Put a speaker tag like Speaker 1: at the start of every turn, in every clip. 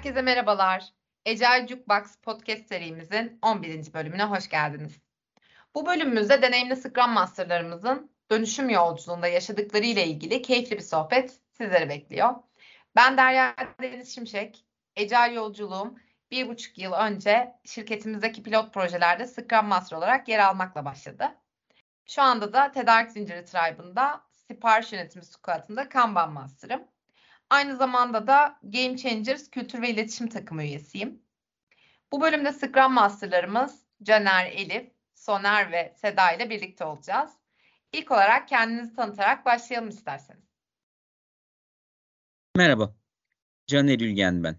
Speaker 1: Herkese merhabalar. Agile Jukebox podcast serimizin 11. bölümüne hoş geldiniz. Bu bölümümüzde deneyimli Scrum Master'larımızın dönüşüm yolculuğunda yaşadıkları ile ilgili keyifli bir sohbet sizleri bekliyor. Ben Derya Deniz Şimşek. Agile yolculuğum bir buçuk yıl önce şirketimizdeki pilot projelerde Scrum Master olarak yer almakla başladı. Şu anda da Tedarik Zinciri Tribe'ında sipariş yönetimi squad'ında Kanban Master'ım. Aynı zamanda da Game Changers kültür ve iletişim takımı üyesiyim. Bu bölümde Scrum Master'larımız Caner, Elif, Soner ve Seda ile birlikte olacağız. İlk olarak kendinizi tanıtarak başlayalım isterseniz.
Speaker 2: Merhaba, Caner Ülgen ben.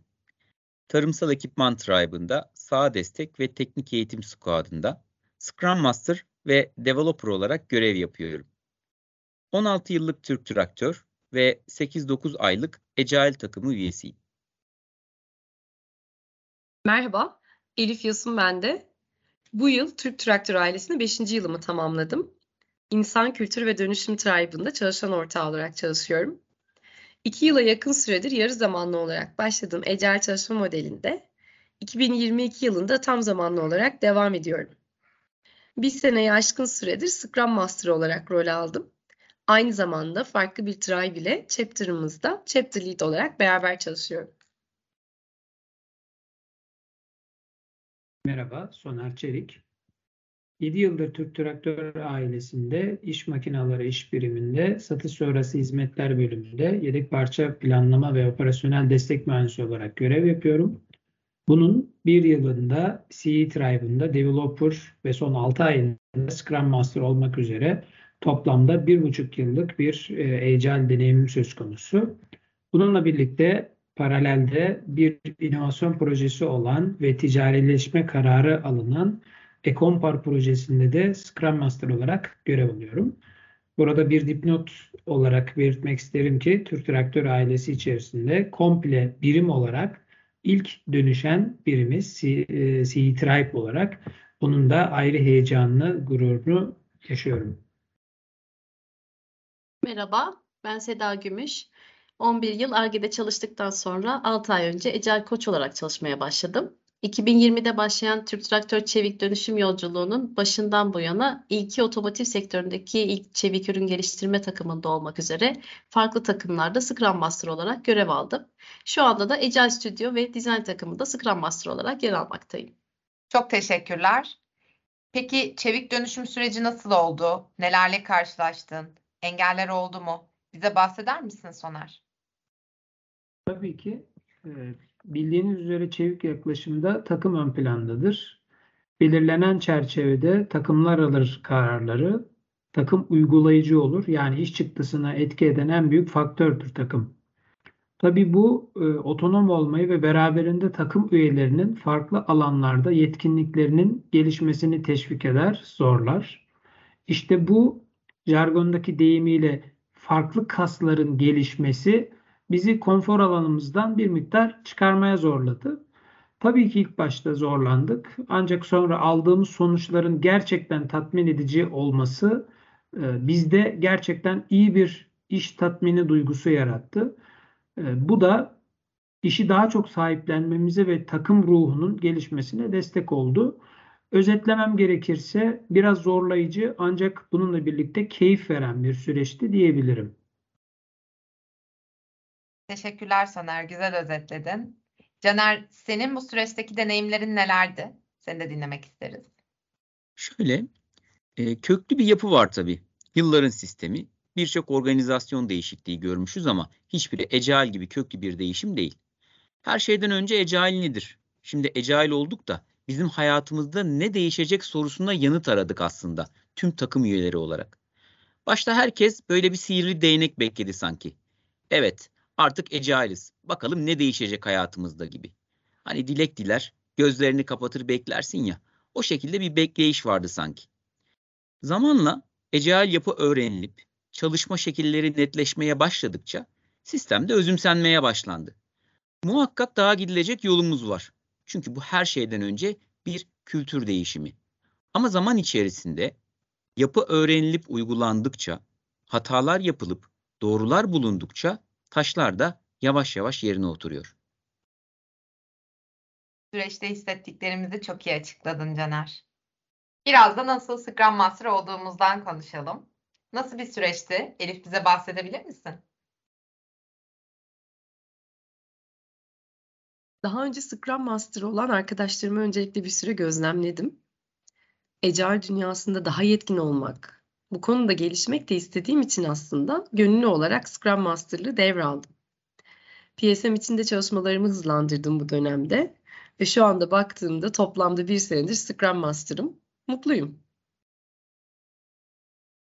Speaker 2: Tarımsal Ekipman Tribe'ında sağ destek ve teknik eğitim squad'ında Scrum Master ve Developer olarak görev yapıyorum. 16 yıllık Türk Traktör ve 8-9 aylık Agile takımı üyesiyim.
Speaker 3: Merhaba, Elif Yasun ben de. Bu yıl Türk Traktör ailesinde 5. yılımı tamamladım. İnsan Kültür ve Dönüşüm Tribe'ında çalışan ortağı olarak çalışıyorum. İki yıla yakın süredir yarı zamanlı olarak başladığım Agile çalışma modelinde 2022 yılında tam zamanlı olarak devam ediyorum. Bir seneye aşkın süredir Scrum Master olarak rol aldım. Aynı zamanda farklı bir tribe ile chapter'ımızda chapter lead olarak beraber çalışıyorum.
Speaker 4: Merhaba, Soner Çelik. 7 yıldır Türk Traktör ailesinde iş makineleri iş biriminde satış sonrası hizmetler bölümünde yedek parça planlama ve operasyonel destek mühendisi olarak görev yapıyorum. Bunun bir yılında CE Tribe'ında developer ve son 6 ayında Scrum Master olmak üzere toplamda bir buçuk yıllık bir e, Agile deneyimim söz konusu. Bununla birlikte paralelde bir inovasyon projesi olan ve ticarileşme kararı alınan Ekompar projesinde de Scrum Master olarak görev alıyorum. Burada bir dipnot olarak belirtmek isterim ki Türk Traktör ailesi içerisinde komple birim olarak ilk dönüşen birimiz C, e, Tribe olarak bunun da ayrı heyecanlı, gururunu yaşıyorum.
Speaker 5: Merhaba, ben Seda Gümüş. 11 yıl Arge'de çalıştıktan sonra 6 ay önce Ecel Koç olarak çalışmaya başladım. 2020'de başlayan Türk Traktör Çevik Dönüşüm Yolculuğu'nun başından bu yana ilki otomotiv sektöründeki ilk çevik ürün geliştirme takımında olmak üzere farklı takımlarda Scrum Master olarak görev aldım. Şu anda da Agile Studio ve Design takımında Scrum Master olarak yer almaktayım.
Speaker 1: Çok teşekkürler. Peki çevik dönüşüm süreci nasıl oldu? Nelerle karşılaştın? Engeller oldu mu? Bize bahseder misin Soner?
Speaker 4: Tabii ki. Bildiğiniz üzere çevik yaklaşımda takım ön plandadır. Belirlenen çerçevede takımlar alır kararları, takım uygulayıcı olur. Yani iş çıktısına etki eden en büyük faktördür takım. Tabii bu e, otonom olmayı ve beraberinde takım üyelerinin farklı alanlarda yetkinliklerinin gelişmesini teşvik eder, zorlar. İşte bu jargondaki deyimiyle farklı kasların gelişmesi bizi konfor alanımızdan bir miktar çıkarmaya zorladı. Tabii ki ilk başta zorlandık. Ancak sonra aldığımız sonuçların gerçekten tatmin edici olması e, bizde gerçekten iyi bir iş tatmini duygusu yarattı. E, bu da işi daha çok sahiplenmemize ve takım ruhunun gelişmesine destek oldu. Özetlemem gerekirse biraz zorlayıcı ancak bununla birlikte keyif veren bir süreçti diyebilirim.
Speaker 1: Teşekkürler Soner, güzel özetledin. Caner, senin bu süreçteki deneyimlerin nelerdi? Seni de dinlemek isteriz.
Speaker 2: Şöyle, e, köklü bir yapı var tabii. Yılların sistemi. Birçok organizasyon değişikliği görmüşüz ama hiçbiri Agile gibi köklü bir değişim değil. Her şeyden önce Agile nedir? Şimdi Agile olduk da bizim hayatımızda ne değişecek sorusuna yanıt aradık aslında tüm takım üyeleri olarak. Başta herkes böyle bir sihirli değnek bekledi sanki. Evet, artık Agile'iz. Bakalım ne değişecek hayatımızda gibi. Hani dilek diler, gözlerini kapatır beklersin ya. O şekilde bir bekleyiş vardı sanki. Zamanla Agile yapı öğrenilip çalışma şekilleri netleşmeye başladıkça sistemde özümsenmeye başlandı. Muhakkak daha gidilecek yolumuz var. Çünkü bu her şeyden önce bir kültür değişimi. Ama zaman içerisinde yapı öğrenilip uygulandıkça, hatalar yapılıp doğrular bulundukça taşlar da yavaş yavaş yerine oturuyor.
Speaker 1: Süreçte hissettiklerimizi çok iyi açıkladın Caner. Biraz da nasıl Scrum Master olduğumuzdan konuşalım. Nasıl bir süreçti? Elif bize bahsedebilir misin?
Speaker 3: Daha önce Scrum Master olan arkadaşlarımı öncelikle bir süre gözlemledim. Agile dünyasında daha yetkin olmak, bu konuda gelişmek de istediğim için aslında gönüllü olarak Scrum Master'lığı devraldım. PSM için de çalışmalarımı hızlandırdım bu dönemde ve şu anda baktığımda toplamda bir senedir Scrum Master'ım. Mutluyum.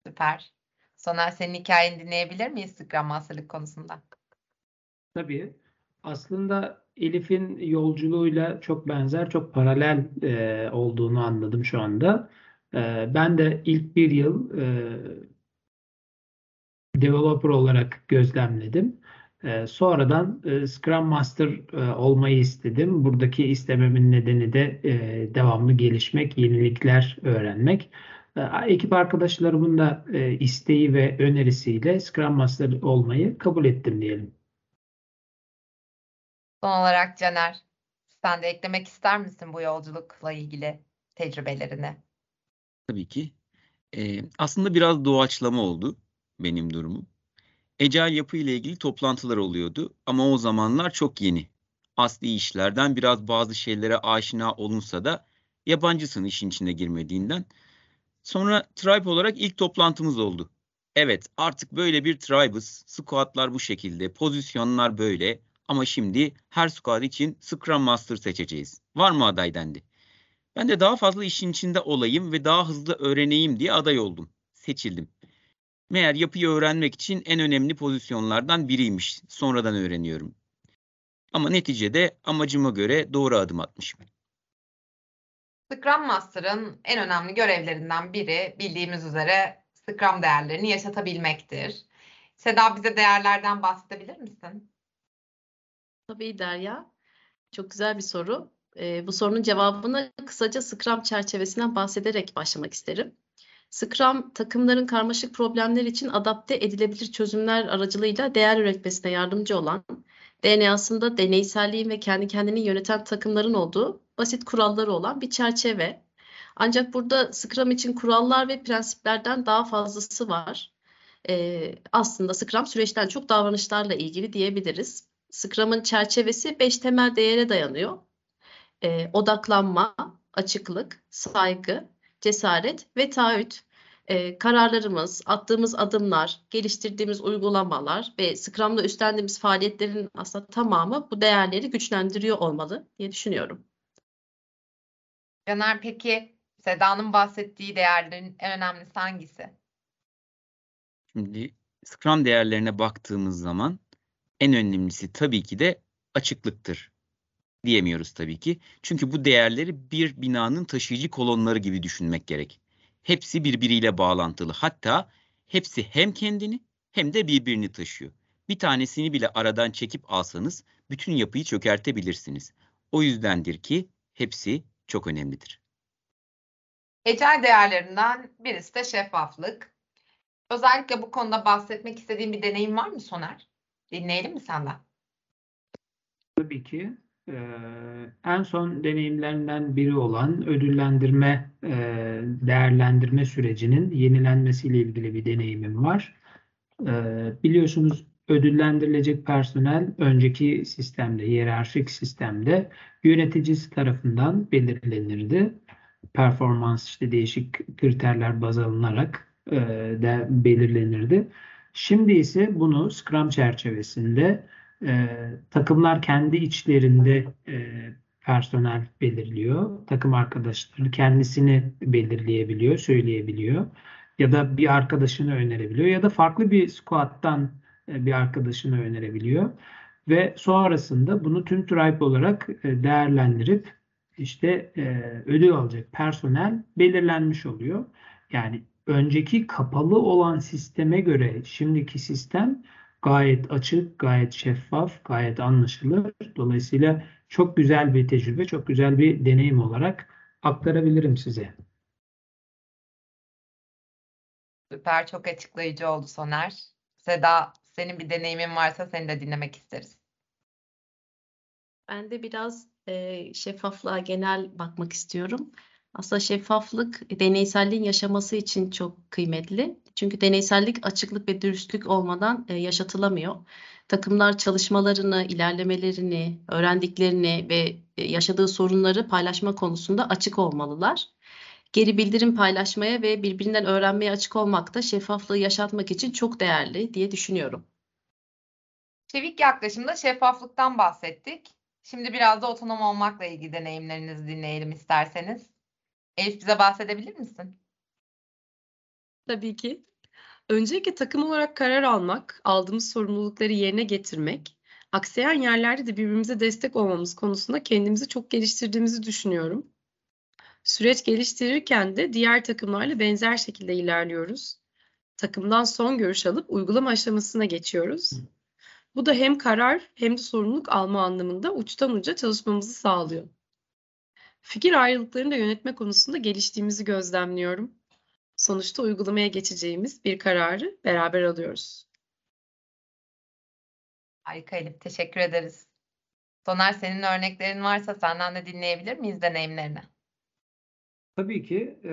Speaker 1: Süper. Soner senin hikayeni dinleyebilir miyiz Scrum Master'lık konusunda?
Speaker 4: Tabii. Aslında Elif'in yolculuğuyla çok benzer, çok paralel e, olduğunu anladım şu anda. E, ben de ilk bir yıl e, developer olarak gözlemledim. E, sonradan e, Scrum Master e, olmayı istedim. Buradaki istememin nedeni de e, devamlı gelişmek, yenilikler öğrenmek. E, ekip arkadaşlarımın da e, isteği ve önerisiyle Scrum Master olmayı kabul ettim diyelim.
Speaker 1: Son olarak Caner, sen de eklemek ister misin bu yolculukla ilgili tecrübelerini?
Speaker 2: Tabii ki. Ee, aslında biraz doğaçlama oldu benim durumum. Ecel yapı ile ilgili toplantılar oluyordu ama o zamanlar çok yeni. Asli işlerden biraz bazı şeylere aşina olunsa da yabancısın işin içine girmediğinden. Sonra tribe olarak ilk toplantımız oldu. Evet artık böyle bir tribe'ız. Squad'lar bu şekilde, pozisyonlar böyle. Ama şimdi her squad için Scrum Master seçeceğiz. Var mı aday dendi. Ben de daha fazla işin içinde olayım ve daha hızlı öğreneyim diye aday oldum. Seçildim. Meğer yapıyı öğrenmek için en önemli pozisyonlardan biriymiş. Sonradan öğreniyorum. Ama neticede amacıma göre doğru adım atmışım.
Speaker 1: Scrum Master'ın en önemli görevlerinden biri bildiğimiz üzere Scrum değerlerini yaşatabilmektir. Seda bize değerlerden bahsedebilir misin?
Speaker 5: Tabii Derya. Çok güzel bir soru. Ee, bu sorunun cevabını kısaca Scrum çerçevesinden bahsederek başlamak isterim. Scrum takımların karmaşık problemler için adapte edilebilir çözümler aracılığıyla değer üretmesine yardımcı olan, DNA'sında deneyselliğin ve kendi kendini yöneten takımların olduğu basit kuralları olan bir çerçeve. Ancak burada Scrum için kurallar ve prensiplerden daha fazlası var. Ee, aslında Scrum süreçten çok davranışlarla ilgili diyebiliriz. Scrum'ın çerçevesi beş temel değere dayanıyor. Ee, odaklanma, açıklık, saygı, cesaret ve taahhüt. Ee, kararlarımız, attığımız adımlar, geliştirdiğimiz uygulamalar ve Scrum'da üstlendiğimiz faaliyetlerin aslında tamamı bu değerleri güçlendiriyor olmalı diye düşünüyorum.
Speaker 1: Caner peki Seda'nın bahsettiği değerlerin en önemlisi hangisi?
Speaker 2: Şimdi Scrum değerlerine baktığımız zaman en önemlisi tabii ki de açıklıktır. Diyemiyoruz tabii ki. Çünkü bu değerleri bir binanın taşıyıcı kolonları gibi düşünmek gerek. Hepsi birbiriyle bağlantılı. Hatta hepsi hem kendini hem de birbirini taşıyor. Bir tanesini bile aradan çekip alsanız bütün yapıyı çökertebilirsiniz. O yüzdendir ki hepsi çok önemlidir.
Speaker 1: Ecel değerlerinden birisi de şeffaflık. Özellikle bu konuda bahsetmek istediğin bir deneyim var mı Soner? Dinleyelim mi senden?
Speaker 4: Tabii ki. Ee, en son deneyimlerinden biri olan ödüllendirme, e, değerlendirme sürecinin yenilenmesiyle ilgili bir deneyimim var. Ee, biliyorsunuz ödüllendirilecek personel önceki sistemde, hiyerarşik sistemde yöneticisi tarafından belirlenirdi. Performans işte değişik kriterler baz alınarak e, de belirlenirdi. Şimdi ise bunu Scrum çerçevesinde e, takımlar kendi içlerinde e, personel belirliyor. Takım arkadaşları kendisini belirleyebiliyor, söyleyebiliyor. Ya da bir arkadaşını önerebiliyor ya da farklı bir squad'dan e, bir arkadaşını önerebiliyor. Ve sonrasında bunu tüm tribe olarak e, değerlendirip işte e, ödül alacak personel belirlenmiş oluyor. Yani önceki kapalı olan sisteme göre şimdiki sistem gayet açık, gayet şeffaf, gayet anlaşılır. Dolayısıyla çok güzel bir tecrübe, çok güzel bir deneyim olarak aktarabilirim size.
Speaker 1: Süper, çok açıklayıcı oldu Soner. Seda, senin bir deneyimin varsa seni de dinlemek isteriz.
Speaker 5: Ben de biraz e, şeffaflığa genel bakmak istiyorum. Aslında şeffaflık deneyselliğin yaşaması için çok kıymetli. Çünkü deneysellik açıklık ve dürüstlük olmadan e, yaşatılamıyor. Takımlar çalışmalarını, ilerlemelerini, öğrendiklerini ve e, yaşadığı sorunları paylaşma konusunda açık olmalılar. Geri bildirim paylaşmaya ve birbirinden öğrenmeye açık olmak da şeffaflığı yaşatmak için çok değerli diye düşünüyorum.
Speaker 1: Çevik yaklaşımda şeffaflıktan bahsettik. Şimdi biraz da otonom olmakla ilgili deneyimlerinizi dinleyelim isterseniz. Elif bize bahsedebilir misin?
Speaker 3: Tabii ki. Öncelikle takım olarak karar almak, aldığımız sorumlulukları yerine getirmek, aksayan yerlerde de birbirimize destek olmamız konusunda kendimizi çok geliştirdiğimizi düşünüyorum. Süreç geliştirirken de diğer takımlarla benzer şekilde ilerliyoruz. Takımdan son görüş alıp uygulama aşamasına geçiyoruz. Bu da hem karar hem de sorumluluk alma anlamında uçtan uca çalışmamızı sağlıyor. Fikir ayrılıklarını da yönetme konusunda geliştiğimizi gözlemliyorum. Sonuçta uygulamaya geçeceğimiz bir kararı beraber alıyoruz.
Speaker 1: Harika Elif, teşekkür ederiz. Soner senin örneklerin varsa senden de dinleyebilir miyiz deneyimlerini?
Speaker 4: Tabii ki e,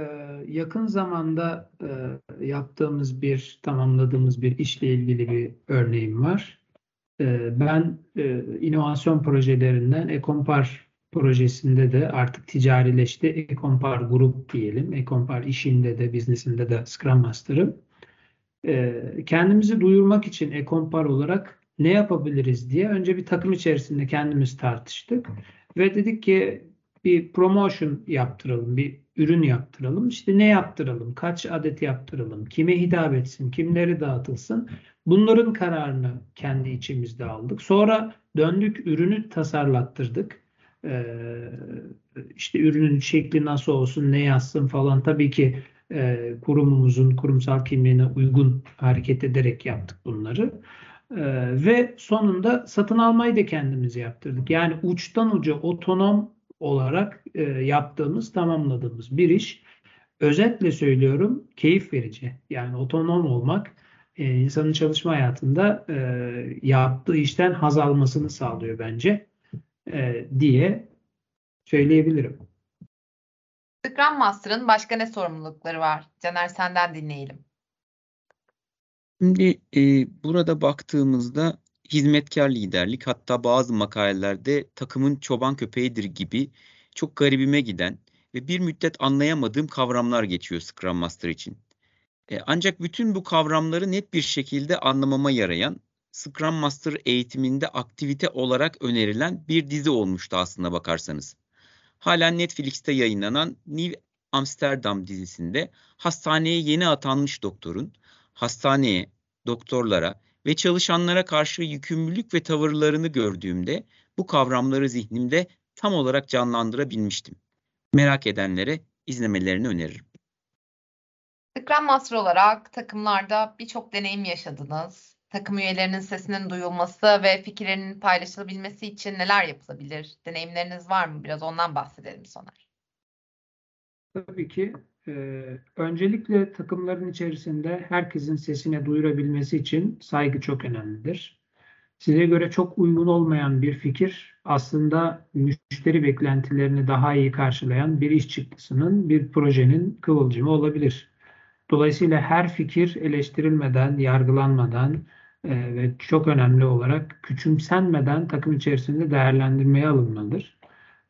Speaker 4: yakın zamanda e, yaptığımız bir, tamamladığımız bir işle ilgili bir örneğim var. E, ben inovasyon projelerinden Ekompar projesinde de artık ticarileşti. Ekompar Grup diyelim. Ekompar işinde de, biznesinde de Scrum Master'ım. Kendimizi duyurmak için Ekompar olarak ne yapabiliriz diye önce bir takım içerisinde kendimiz tartıştık. Ve dedik ki bir promotion yaptıralım, bir ürün yaptıralım. İşte ne yaptıralım, kaç adet yaptıralım, kime hitap etsin, kimleri dağıtılsın. Bunların kararını kendi içimizde aldık. Sonra döndük ürünü tasarlattırdık. Ee, işte ürünün şekli nasıl olsun, ne yazsın falan. Tabii ki e, kurumumuzun kurumsal kimliğine uygun hareket ederek yaptık bunları. Ee, ve sonunda satın almayı da kendimiz yaptırdık. Yani uçtan uca otonom olarak e, yaptığımız, tamamladığımız bir iş. Özetle söylüyorum, keyif verici. Yani otonom olmak e, insanın çalışma hayatında e, yaptığı işten haz almasını sağlıyor bence e, diye söyleyebilirim.
Speaker 1: Scrum Master'ın başka ne sorumlulukları var? Caner senden dinleyelim.
Speaker 2: Şimdi e, burada baktığımızda hizmetkar liderlik hatta bazı makalelerde takımın çoban köpeğidir gibi çok garibime giden ve bir müddet anlayamadığım kavramlar geçiyor Scrum Master için. E, ancak bütün bu kavramları net bir şekilde anlamama yarayan Scrum Master eğitiminde aktivite olarak önerilen bir dizi olmuştu aslında bakarsanız. Halen Netflix'te yayınlanan New Amsterdam dizisinde hastaneye yeni atanmış doktorun hastaneye, doktorlara ve çalışanlara karşı yükümlülük ve tavırlarını gördüğümde bu kavramları zihnimde tam olarak canlandırabilmiştim. Merak edenlere izlemelerini öneririm.
Speaker 1: Scrum Master olarak takımlarda birçok deneyim yaşadınız. Takım üyelerinin sesinin duyulması ve fikirlerinin paylaşılabilmesi için neler yapılabilir? Deneyimleriniz var mı? Biraz ondan bahsedelim Soner.
Speaker 4: Tabii ki ee, öncelikle takımların içerisinde herkesin sesine duyurabilmesi için saygı çok önemlidir. Size göre çok uygun olmayan bir fikir aslında müşteri beklentilerini daha iyi karşılayan bir iş çıktısının, bir projenin kıvılcımı olabilir. Dolayısıyla her fikir eleştirilmeden, yargılanmadan e, ve çok önemli olarak küçümsenmeden takım içerisinde değerlendirmeye alınmalıdır.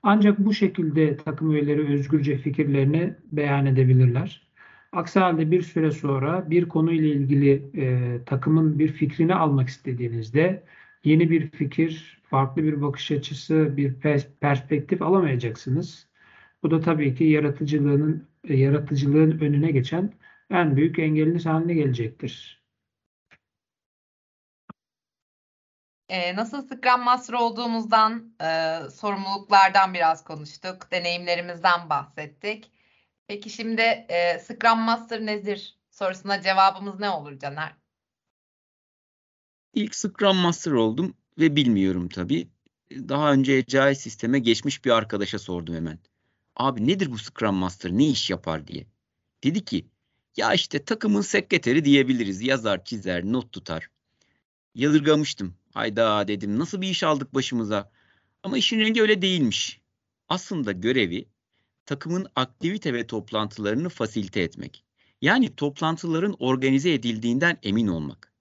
Speaker 4: Ancak bu şekilde takım üyeleri özgürce fikirlerini beyan edebilirler. Aksi halde bir süre sonra bir konuyla ilgili e, takımın bir fikrini almak istediğinizde yeni bir fikir, farklı bir bakış açısı, bir perspektif alamayacaksınız. Bu da tabii ki yaratıcılığının yaratıcılığın önüne geçen en büyük engeliniz haline gelecektir.
Speaker 1: E, nasıl Scrum Master olduğumuzdan, e, sorumluluklardan biraz konuştuk, deneyimlerimizden bahsettik. Peki şimdi e, Scrum Master nedir sorusuna cevabımız ne olur Caner?
Speaker 2: İlk Scrum Master oldum ve bilmiyorum tabii. Daha önce Agile sisteme geçmiş bir arkadaşa sordum hemen. Abi nedir bu Scrum Master, ne iş yapar diye. Dedi ki, ya işte takımın sekreteri diyebiliriz. Yazar, çizer, not tutar. Yadırgamıştım. Hayda dedim nasıl bir iş aldık başımıza. Ama işin rengi öyle değilmiş. Aslında görevi takımın aktivite ve toplantılarını fasilite etmek. Yani toplantıların organize edildiğinden emin olmak.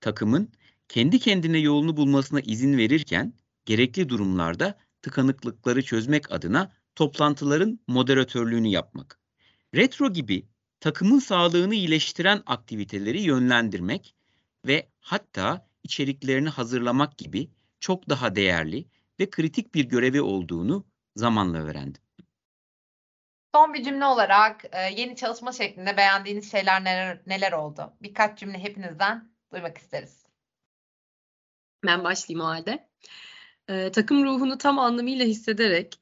Speaker 2: Takımın kendi kendine yolunu bulmasına izin verirken gerekli durumlarda tıkanıklıkları çözmek adına toplantıların moderatörlüğünü yapmak. Retro gibi takımın sağlığını iyileştiren aktiviteleri yönlendirmek ve hatta içeriklerini hazırlamak gibi çok daha değerli ve kritik bir görevi olduğunu zamanla öğrendim.
Speaker 1: Son bir cümle olarak e, yeni çalışma şeklinde beğendiğiniz şeyler neler, neler oldu? Birkaç cümle hepinizden duymak isteriz.
Speaker 3: Ben başlayayım o halde. Ee, takım ruhunu tam anlamıyla hissederek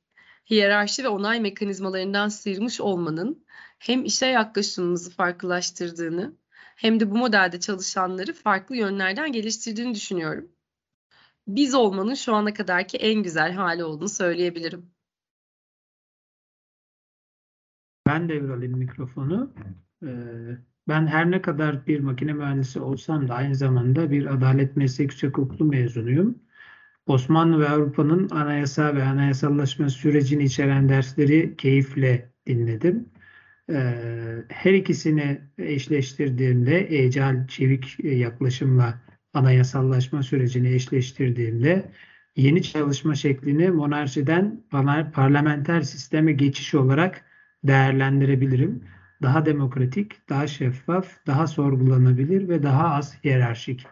Speaker 3: hiyerarşi ve onay mekanizmalarından sıyırmış olmanın hem işe yaklaşımımızı farklılaştırdığını hem de bu modelde çalışanları farklı yönlerden geliştirdiğini düşünüyorum. Biz olmanın şu ana kadarki en güzel hali olduğunu söyleyebilirim.
Speaker 4: Ben devralayım mikrofonu. Ee, ben her ne kadar bir makine mühendisi olsam da aynı zamanda bir adalet meslek yüksek okulu mezunuyum. Osmanlı ve Avrupa'nın anayasa ve anayasallaşma sürecini içeren dersleri keyifle dinledim. Ee, her ikisini eşleştirdiğimde, ecal çevik yaklaşımla anayasallaşma sürecini eşleştirdiğimde yeni çalışma şeklini monarşiden parlamenter sisteme geçiş olarak değerlendirebilirim. Daha demokratik, daha şeffaf, daha sorgulanabilir ve daha az hiyerarşik.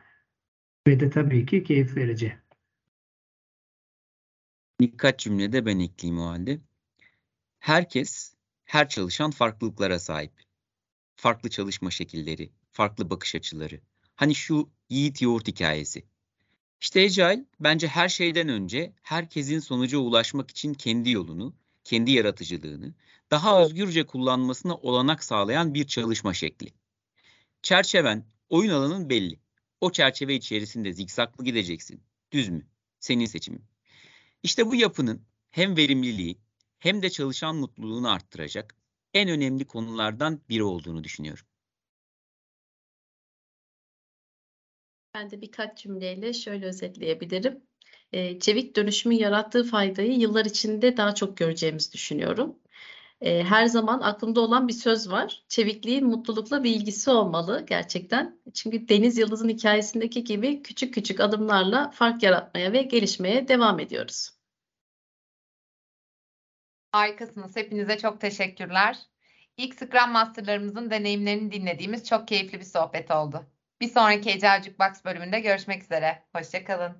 Speaker 4: Ve de tabii ki keyif verici.
Speaker 2: Birkaç cümlede ben ekleyeyim o halde. Herkes, her çalışan farklılıklara sahip. Farklı çalışma şekilleri, farklı bakış açıları. Hani şu yiğit yoğurt hikayesi. İşte Agile bence her şeyden önce herkesin sonuca ulaşmak için kendi yolunu, kendi yaratıcılığını daha özgürce kullanmasına olanak sağlayan bir çalışma şekli. Çerçeven, oyun alanın belli. O çerçeve içerisinde zikzaklı gideceksin. Düz mü? Senin seçimin. İşte bu yapının hem verimliliği hem de çalışan mutluluğunu arttıracak en önemli konulardan biri olduğunu düşünüyorum.
Speaker 5: Ben de birkaç cümleyle şöyle özetleyebilirim. Ee, çevik dönüşümün yarattığı faydayı yıllar içinde daha çok göreceğimizi düşünüyorum. Ee, her zaman aklımda olan bir söz var. Çevikliğin mutlulukla bir ilgisi olmalı gerçekten. Çünkü Deniz Yıldız'ın hikayesindeki gibi küçük küçük adımlarla fark yaratmaya ve gelişmeye devam ediyoruz.
Speaker 1: Harikasınız. Hepinize çok teşekkürler. İlk Scrum Master'larımızın deneyimlerini dinlediğimiz çok keyifli bir sohbet oldu. Bir sonraki Ece Box bölümünde görüşmek üzere. Hoşçakalın.